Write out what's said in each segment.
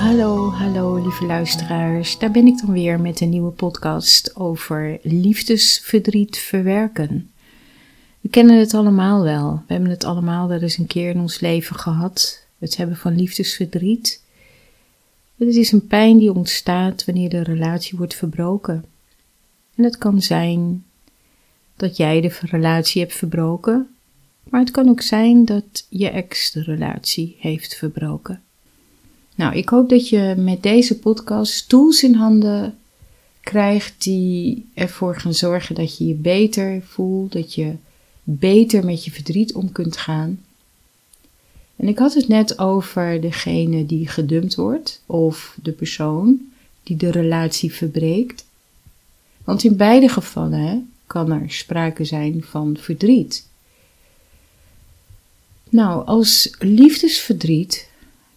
Hallo, hallo lieve luisteraars. Daar ben ik dan weer met een nieuwe podcast over liefdesverdriet verwerken. We kennen het allemaal wel. We hebben het allemaal wel eens een keer in ons leven gehad. Het hebben van liefdesverdriet. Het is een pijn die ontstaat wanneer de relatie wordt verbroken. En het kan zijn dat jij de relatie hebt verbroken, maar het kan ook zijn dat je ex de relatie heeft verbroken. Nou, ik hoop dat je met deze podcast tools in handen krijgt die ervoor gaan zorgen dat je je beter voelt, dat je beter met je verdriet om kunt gaan. En ik had het net over degene die gedumpt wordt of de persoon die de relatie verbreekt. Want in beide gevallen kan er sprake zijn van verdriet. Nou, als liefdesverdriet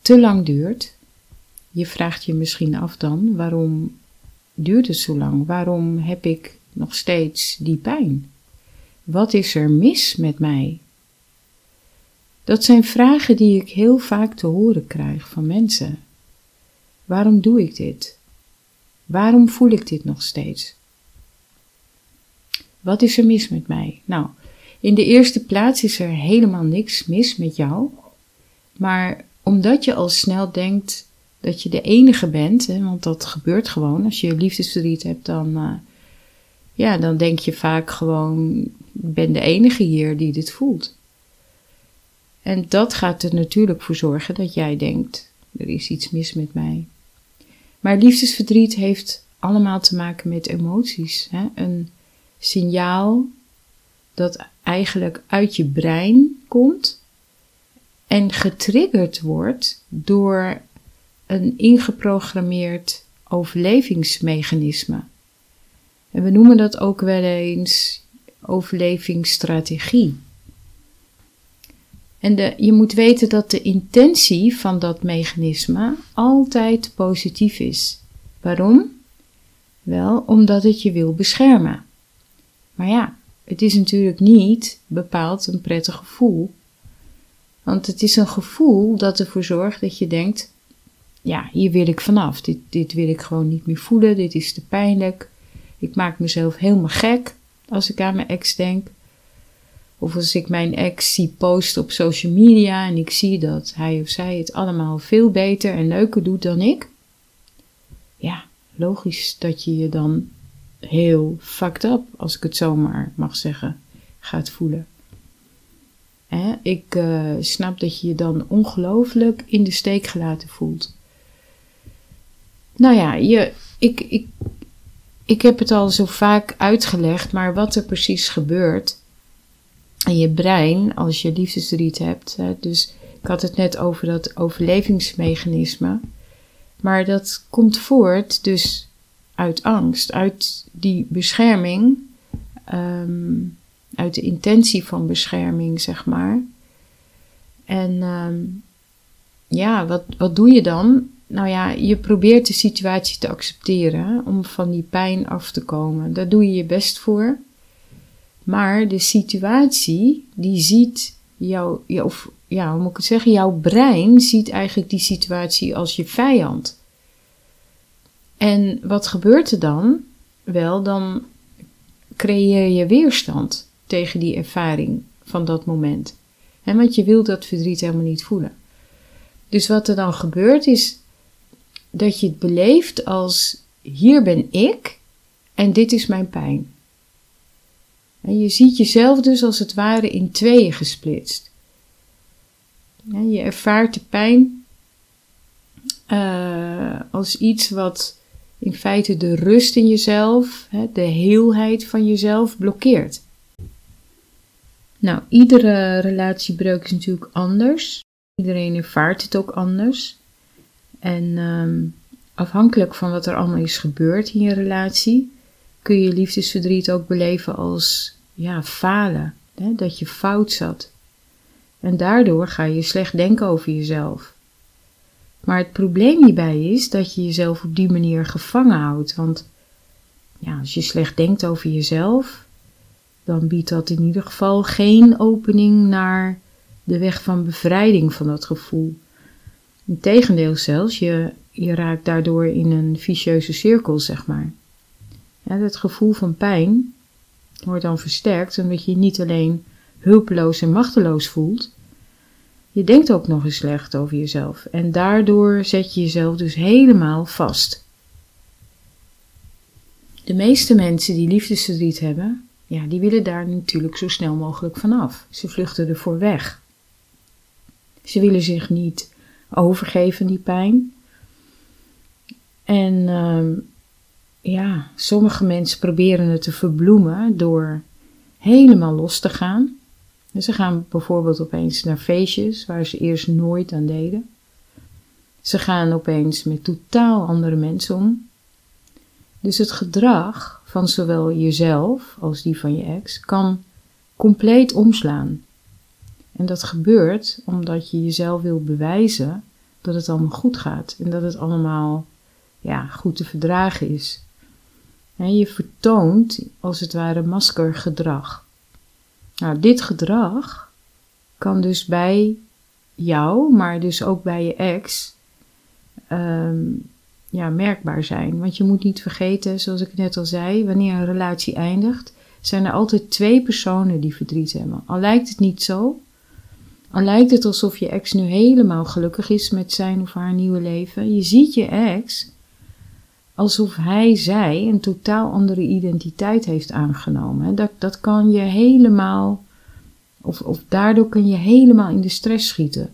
te lang duurt, je vraagt je misschien af dan, waarom duurt het zo lang? Waarom heb ik nog steeds die pijn? Wat is er mis met mij? Dat zijn vragen die ik heel vaak te horen krijg van mensen. Waarom doe ik dit? Waarom voel ik dit nog steeds? Wat is er mis met mij? Nou, in de eerste plaats is er helemaal niks mis met jou. Maar omdat je al snel denkt dat je de enige bent, hè, want dat gebeurt gewoon. Als je liefdesverdriet hebt, dan, uh, ja, dan denk je vaak gewoon: ik ben de enige hier die dit voelt. En dat gaat er natuurlijk voor zorgen dat jij denkt: er is iets mis met mij. Maar liefdesverdriet heeft allemaal te maken met emoties. Hè? Een signaal dat eigenlijk uit je brein komt en getriggerd wordt door een ingeprogrammeerd overlevingsmechanisme. En we noemen dat ook wel eens overlevingsstrategie. En de, je moet weten dat de intentie van dat mechanisme altijd positief is. Waarom? Wel, omdat het je wil beschermen. Maar ja, het is natuurlijk niet bepaald een prettig gevoel. Want het is een gevoel dat ervoor zorgt dat je denkt: ja, hier wil ik vanaf. Dit, dit wil ik gewoon niet meer voelen. Dit is te pijnlijk. Ik maak mezelf helemaal gek als ik aan mijn ex denk. Of als ik mijn ex zie posten op social media en ik zie dat hij of zij het allemaal veel beter en leuker doet dan ik. Ja, logisch dat je je dan heel fucked up, als ik het zomaar mag zeggen, gaat voelen. Ik uh, snap dat je je dan ongelooflijk in de steek gelaten voelt. Nou ja, je, ik, ik, ik heb het al zo vaak uitgelegd, maar wat er precies gebeurt in je brein als je liefdesverdriet hebt. Dus ik had het net over dat overlevingsmechanisme. Maar dat komt voort dus uit angst, uit die bescherming, um, uit de intentie van bescherming, zeg maar. En um, ja, wat, wat doe je dan? nou ja, je probeert de situatie te accepteren om van die pijn af te komen. Daar doe je je best voor. Maar de situatie, die ziet jouw, of ja, hoe moet ik het zeggen, jouw brein ziet eigenlijk die situatie als je vijand. En wat gebeurt er dan? Wel, dan creëer je weerstand tegen die ervaring van dat moment. En want je wilt dat verdriet helemaal niet voelen. Dus wat er dan gebeurt is, dat je het beleeft als hier ben ik en dit is mijn pijn. En je ziet jezelf dus als het ware in tweeën gesplitst. je ervaart de pijn uh, als iets wat in feite de rust in jezelf, de heelheid van jezelf blokkeert. Nou, iedere relatiebreuk is natuurlijk anders. Iedereen ervaart het ook anders. En um, afhankelijk van wat er allemaal is gebeurd in je relatie, kun je liefdesverdriet ook beleven als ja, falen. Hè? Dat je fout zat. En daardoor ga je slecht denken over jezelf. Maar het probleem hierbij is dat je jezelf op die manier gevangen houdt. Want ja, als je slecht denkt over jezelf, dan biedt dat in ieder geval geen opening naar de weg van bevrijding van dat gevoel. Integendeel zelfs, je, je raakt daardoor in een vicieuze cirkel, zeg maar. Ja, het gevoel van pijn wordt dan versterkt omdat je je niet alleen hulpeloos en machteloos voelt, je denkt ook nog eens slecht over jezelf en daardoor zet je jezelf dus helemaal vast. De meeste mensen die liefdesverdriet hebben, ja, die willen daar natuurlijk zo snel mogelijk vanaf. Ze vluchten ervoor weg. Ze willen zich niet overgeven, die pijn. En uh, ja, sommige mensen proberen het te verbloemen door helemaal los te gaan. Dus ze gaan bijvoorbeeld opeens naar feestjes waar ze eerst nooit aan deden. Ze gaan opeens met totaal andere mensen om. Dus het gedrag van zowel jezelf als die van je ex kan compleet omslaan. En dat gebeurt omdat je jezelf wil bewijzen dat het allemaal goed gaat en dat het allemaal ja, goed te verdragen is. En je vertoont als het ware maskergedrag. Nou, dit gedrag kan dus bij jou, maar dus ook bij je ex, ehm, ja, merkbaar zijn. Want je moet niet vergeten, zoals ik net al zei, wanneer een relatie eindigt, zijn er altijd twee personen die verdriet hebben. Al lijkt het niet zo, al lijkt het alsof je ex nu helemaal gelukkig is met zijn of haar nieuwe leven, je ziet je ex alsof hij, zij een totaal andere identiteit heeft aangenomen. Dat, dat kan je helemaal, of, of daardoor kun je helemaal in de stress schieten.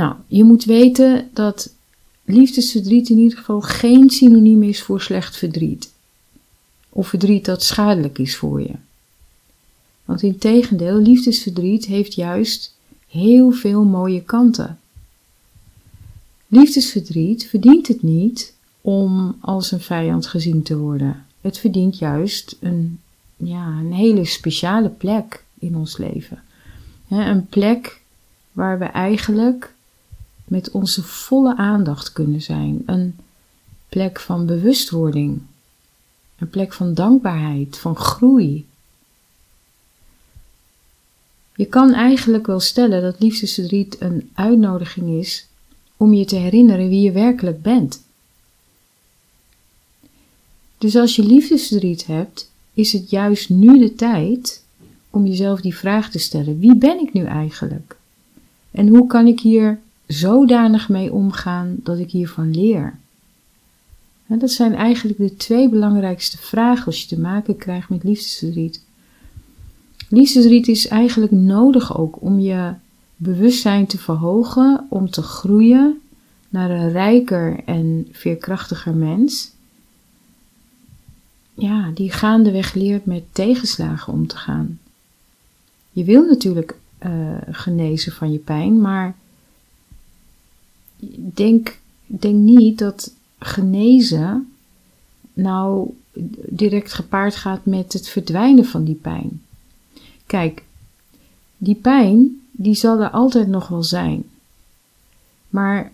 Nou, je moet weten dat liefdesverdriet in ieder geval geen synoniem is voor slecht verdriet. Of verdriet dat schadelijk is voor je. Want in tegendeel, liefdesverdriet heeft juist heel veel mooie kanten. Liefdesverdriet verdient het niet om als een vijand gezien te worden. Het verdient juist een, ja, een hele speciale plek in ons leven. een plek waar we eigenlijk met onze volle aandacht kunnen zijn. Een plek van bewustwording. Een plek van dankbaarheid, van groei. Je kan eigenlijk wel stellen dat liefdesverdriet een uitnodiging is om je te herinneren wie je werkelijk bent. Dus als je liefdesverdriet hebt, is het juist nu de tijd om jezelf die vraag te stellen: wie ben ik nu eigenlijk? En hoe kan ik hier zodanig mee omgaan dat ik hiervan leer? Dat zijn eigenlijk de twee belangrijkste vragen als je te maken krijgt met liefdesverdriet. Liefdesverdriet is eigenlijk nodig ook om je bewustzijn te verhogen om te groeien naar een rijker en veerkrachtiger mens. Ja, die gaandeweg leert met tegenslagen om te gaan. Je wil natuurlijk uh, genezen van je pijn, maar denk, denk niet dat genezen nou direct gepaard gaat met het verdwijnen van die pijn. Kijk, die pijn die zal er altijd nog wel zijn. Maar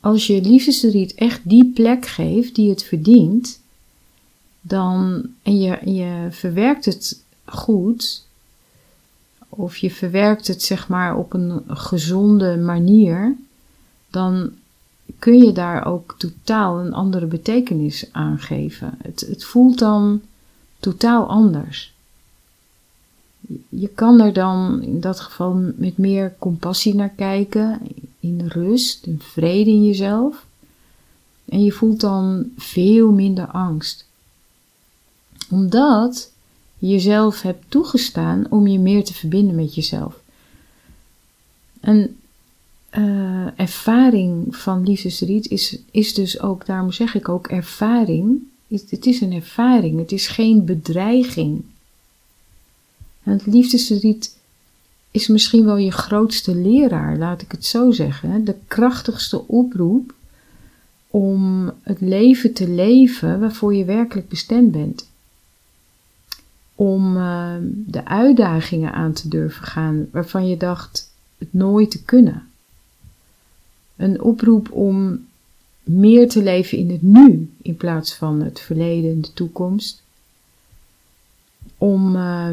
als je liefdesverdriet echt die plek geeft die het verdient, dan, en je, je verwerkt het goed, of je verwerkt het zeg maar op een gezonde manier, dan kun je daar ook totaal een andere betekenis aan geven. Het, het voelt dan totaal anders je kan er dan in dat geval met meer compassie naar kijken, in rust en vrede in jezelf. En je voelt dan veel minder angst. Omdat je jezelf hebt toegestaan om je meer te verbinden met jezelf. Een uh, ervaring van liefdesriet is, is dus ook, daarom zeg ik ook ervaring. Het is een ervaring, het is geen bedreiging. Het liefdesverdriet is misschien wel je grootste leraar, laat ik het zo zeggen. De krachtigste oproep om het leven te leven waarvoor je werkelijk bestemd bent. Om uh, de uitdagingen aan te durven gaan waarvan je dacht het nooit te kunnen. Een oproep om meer te leven in het nu in plaats van het verleden en de toekomst. Om uh,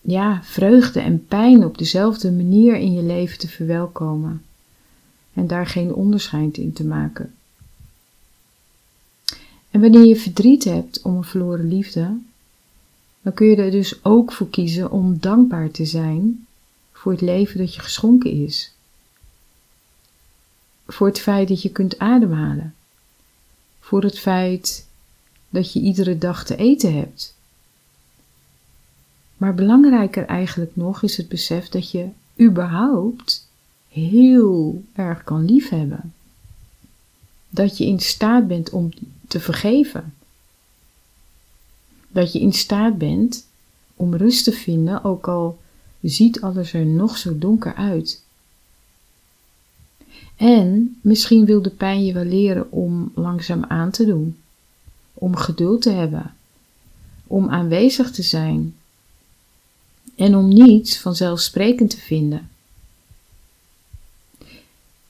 ja, vreugde en pijn op dezelfde manier in je leven te verwelkomen en daar geen onderscheid in te maken. En wanneer je verdriet hebt om een verloren liefde, dan kun je er dus ook voor kiezen om dankbaar te zijn voor het leven dat je geschonken is. Voor het feit dat je kunt ademhalen. Voor het feit dat je iedere dag te eten hebt. Maar belangrijker eigenlijk nog is het besef dat je überhaupt heel erg kan liefhebben. Dat je in staat bent om te vergeven. Dat je in staat bent om rust te vinden, ook al ziet alles er nog zo donker uit. En misschien wil de pijn je wel leren om langzaam aan te doen, om geduld te hebben, om aanwezig te zijn en om niets vanzelfsprekend te vinden.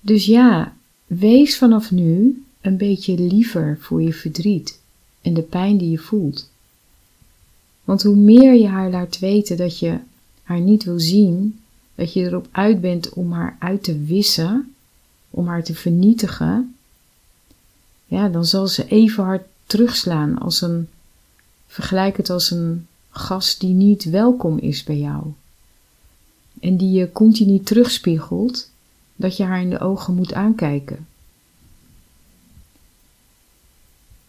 Dus ja, wees vanaf nu een beetje liever voor je verdriet en de pijn die je voelt. Want hoe meer je haar laat weten dat je haar niet wil zien, dat je erop uit bent om haar uit te wissen, om haar te vernietigen, ja, dan zal ze even hard terugslaan als een, vergelijk het als een gast die niet welkom is bij jou. En die je continu terugspiegelt dat je haar in de ogen moet aankijken.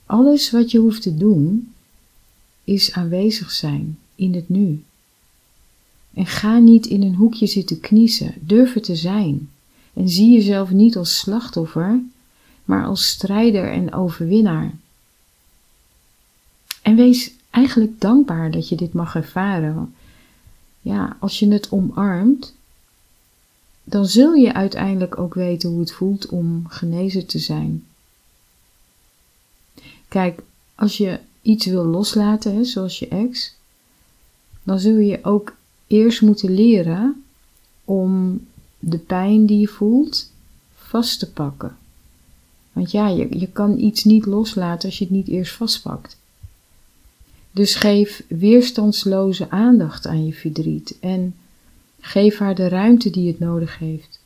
Alles wat je hoeft te doen is aanwezig zijn in het nu. En ga niet in een hoekje zitten kniezen, durf er te zijn. En zie jezelf niet als slachtoffer, maar als strijder en overwinnaar. En wees eigenlijk dankbaar dat je dit mag ervaren. Ja, als je het omarmt, dan zul je uiteindelijk ook weten hoe het voelt om genezen te zijn. Kijk, als je iets wil loslaten, hè, zoals je ex, dan zul je ook eerst moeten leren om de pijn die je voelt vast te pakken. Want ja, je, je kan iets niet loslaten als je het niet eerst vastpakt. Dus geef weerstandsloze aandacht aan je verdriet en geef haar de ruimte die het nodig heeft.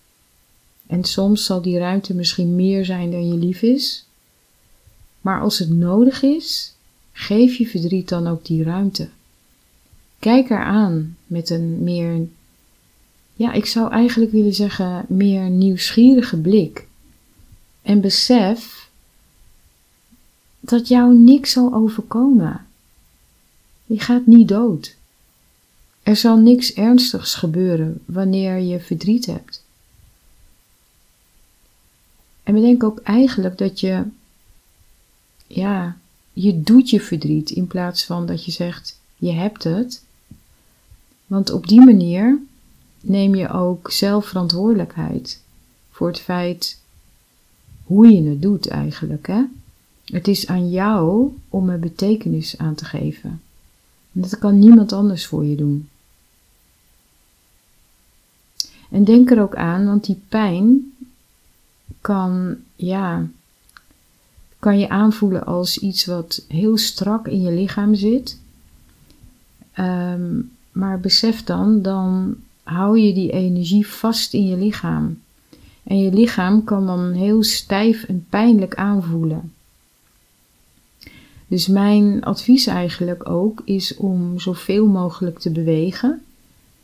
En soms zal die ruimte misschien meer zijn dan je lief is, maar als het nodig is, geef je verdriet dan ook die ruimte. Kijk haar aan met een meer, ja, ik zou eigenlijk willen zeggen, meer nieuwsgierige blik. En besef dat jou niks zal overkomen. Je gaat niet dood. Er zal niks ernstigs gebeuren wanneer je verdriet hebt. En bedenk ook eigenlijk dat je, ja, je doet je verdriet in plaats van dat je zegt, je hebt het. Want op die manier neem je ook zelf verantwoordelijkheid voor het feit hoe je het doet eigenlijk. Hè? Het is aan jou om er betekenis aan te geven. En dat kan niemand anders voor je doen. En denk er ook aan, want die pijn kan, ja, kan je aanvoelen als iets wat heel strak in je lichaam zit. Ehm, maar besef dan, dan hou je die energie vast in je lichaam. En je lichaam kan dan heel stijf en pijnlijk aanvoelen. Dus mijn advies eigenlijk ook is om zoveel mogelijk te bewegen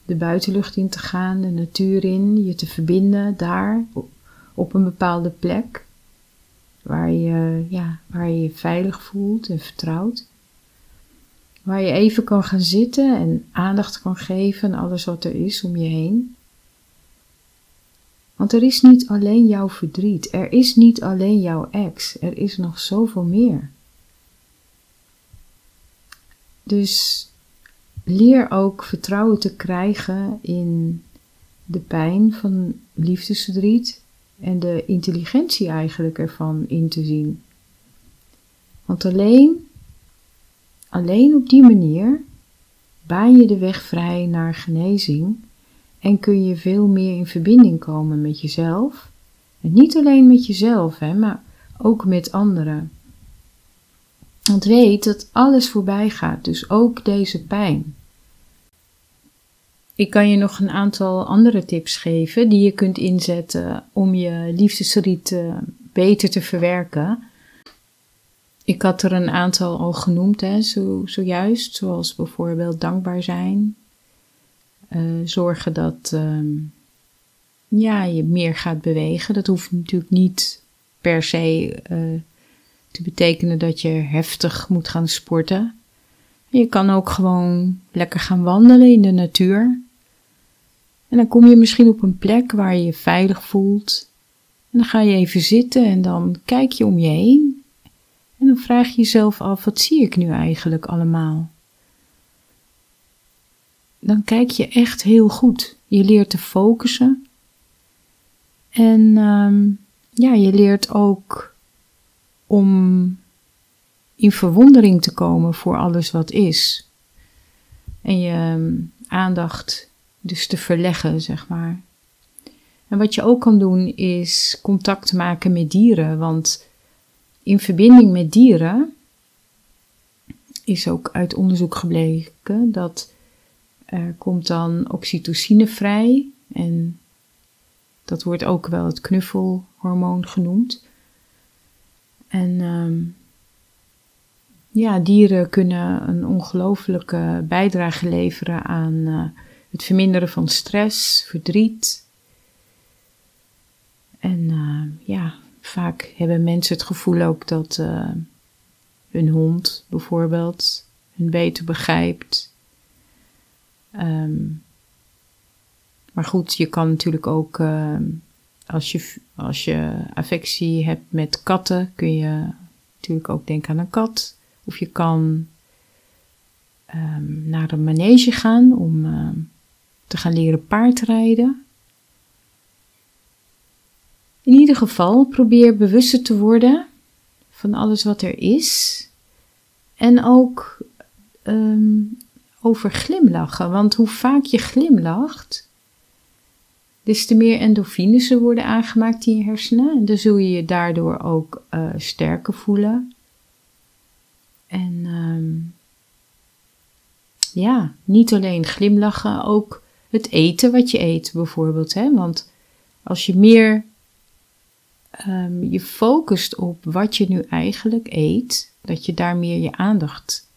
de buitenlucht in te gaan, de natuur in, je te verbinden daar op een bepaalde plek waar je, ja, waar je je veilig voelt en vertrouwt. Waar je even kan gaan zitten en aandacht kan geven aan alles wat er is om je heen. Want er is niet alleen jouw verdriet, er is niet alleen jouw ex, er is nog zoveel meer. Dus leer ook vertrouwen te krijgen in de pijn van liefdesverdriet en de intelligentie eigenlijk ervan in te zien. Want alleen, alleen op die manier baan je de weg vrij naar genezing en kun je veel meer in verbinding komen met jezelf. En niet alleen met jezelf, hè, maar ook met anderen. Want weet dat alles voorbij gaat, dus ook deze pijn. Ik kan je nog een aantal andere tips geven die je kunt inzetten om je liefdesriet beter te verwerken. Ik had er een aantal al genoemd, hè, zo, zojuist, zoals bijvoorbeeld dankbaar zijn. Uh, zorgen dat uh, ja, je meer gaat bewegen. Dat hoeft natuurlijk niet per se uh, te betekenen dat je heftig moet gaan sporten. Je kan ook gewoon lekker gaan wandelen in de natuur. En dan kom je misschien op een plek waar je je veilig voelt. En dan ga je even zitten en dan kijk je om je heen. En dan vraag je jezelf af, wat zie ik nu eigenlijk allemaal? Dan kijk je echt heel goed. Je leert te focussen. En um, ja, je leert ook om in verwondering te komen voor alles wat is. En je ehm, aandacht dus te verleggen, zeg maar. En wat je ook kan doen is contact maken met dieren, want in verbinding met dieren is ook uit onderzoek gebleken dat er komt dan oxytocine vrij en dat wordt ook wel het knuffelhormoon genoemd. En um, ja, dieren kunnen een ongelooflijke bijdrage leveren aan uh, het verminderen van stress, verdriet. En uh, ja, vaak hebben mensen het gevoel ook dat uh, hun hond bijvoorbeeld hun beter begrijpt. Um, maar goed, je kan natuurlijk ook, uh, als, je, als je affectie hebt met katten, kun je natuurlijk ook denken aan een kat. Of je kan um, naar een manege gaan om uh, te gaan leren paardrijden. In ieder geval, probeer bewuster te worden van alles wat er is. En ook um, over glimlachen. Want hoe vaak je glimlacht, des te meer endorfines worden aangemaakt in je hersenen. En dan zul je je daardoor ook uh, sterker voelen. En um, ja, niet alleen glimlachen, ook het eten wat je eet bijvoorbeeld. Hè? Want als je meer um, je focust op wat je nu eigenlijk eet, dat je daar meer je aandacht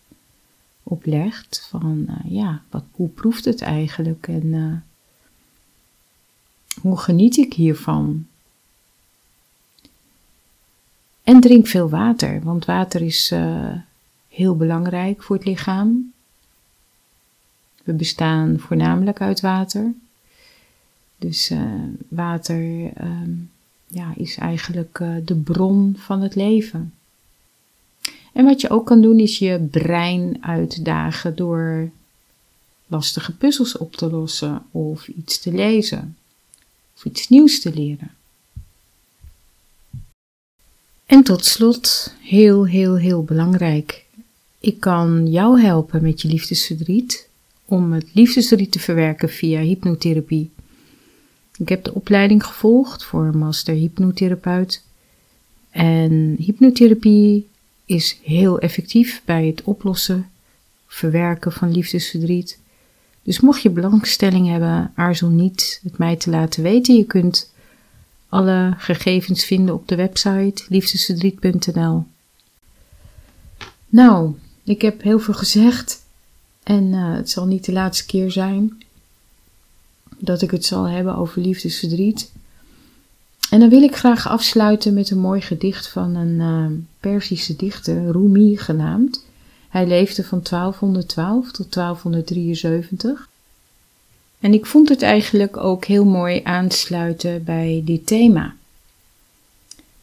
op legt. Van uh, ja, wat, hoe proeft het eigenlijk en uh, hoe geniet ik hiervan? En drink veel water, want water is uh, heel belangrijk voor het lichaam. We bestaan voornamelijk uit water. Dus water um, ja, is eigenlijk uh, de bron van het leven. En wat je ook kan doen is je brein uitdagen door lastige puzzels op te lossen of iets te lezen of iets nieuws te leren. En tot slot, heel, heel, heel belangrijk. Ik kan jou helpen met je liefdesverdriet om het liefdesverdriet te verwerken via hypnotherapie ik heb de opleiding gevolgd voor master hypnotherapeut. En hypnotherapie is heel effectief bij het oplossen, verwerken van liefdesverdriet. Dus mocht je belangstelling hebben, aarzel niet het mij te laten weten. Je kunt alle gegevens vinden op de website liefdesverdriet.nl. Nou, ik heb heel veel gezegd en uh, het zal niet de laatste keer zijn dat ik het zal hebben over liefdesverdriet. En dan wil ik graag afsluiten met een mooi gedicht van een uh, Perzische dichter, Rumi genaamd. Hij leefde van 1212 tot 1273. En ik vond het eigenlijk ook heel mooi aansluiten bij dit thema.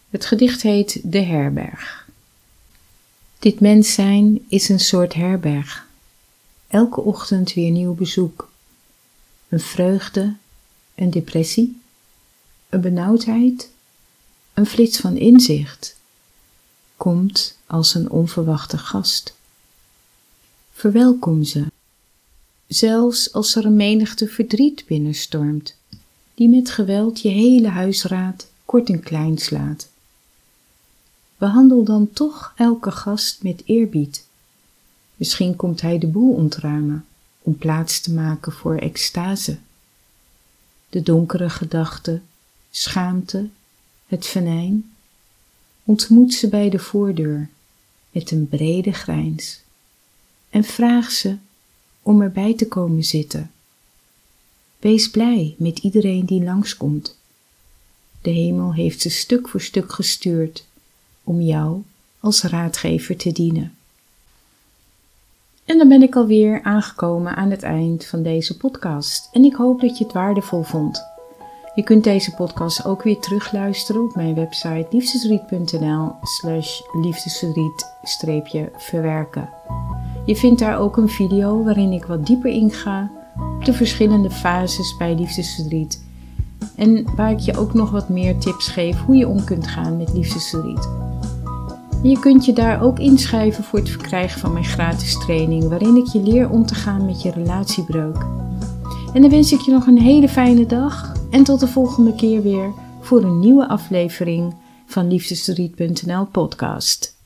Het gedicht heet De Herberg. Dit mens zijn is een soort herberg. Elke ochtend weer nieuw bezoek een vreugde, een depressie, een benauwdheid, een flits van inzicht, komt als een onverwachte gast. Verwelkom ze, zelfs als er een menigte verdriet binnenstormt, die met geweld je hele huisraad kort en klein slaat. Behandel dan toch elke gast met eerbied. Misschien komt hij de boel ontruimen om plaats te maken voor extase. De donkere gedachten, schaamte, het venijn, ontmoet ze bij de voordeur met een brede grijns en vraag ze om erbij te komen zitten. Wees blij met iedereen die langskomt. De hemel heeft ze stuk voor stuk gestuurd om jou als raadgever te dienen. En dan ben ik alweer aangekomen aan het eind van deze podcast en ik hoop dat je het waardevol vond. Je kunt deze podcast ook weer terugluisteren op mijn website liefdesverdriet.nl slash liefdesverdriet-verwerken. Je vindt daar ook een video waarin ik wat dieper inga op de verschillende fases bij liefdesverdriet en waar ik je ook nog wat meer tips geef hoe je om kunt gaan met liefdesverdriet. Je kunt je daar ook inschrijven voor het verkrijgen van mijn gratis training, waarin ik je leer om te gaan met je relatiebreuk. En dan wens ik je nog een hele fijne dag en tot de volgende keer weer voor een nieuwe aflevering van Liefdesverdriet.nl podcast.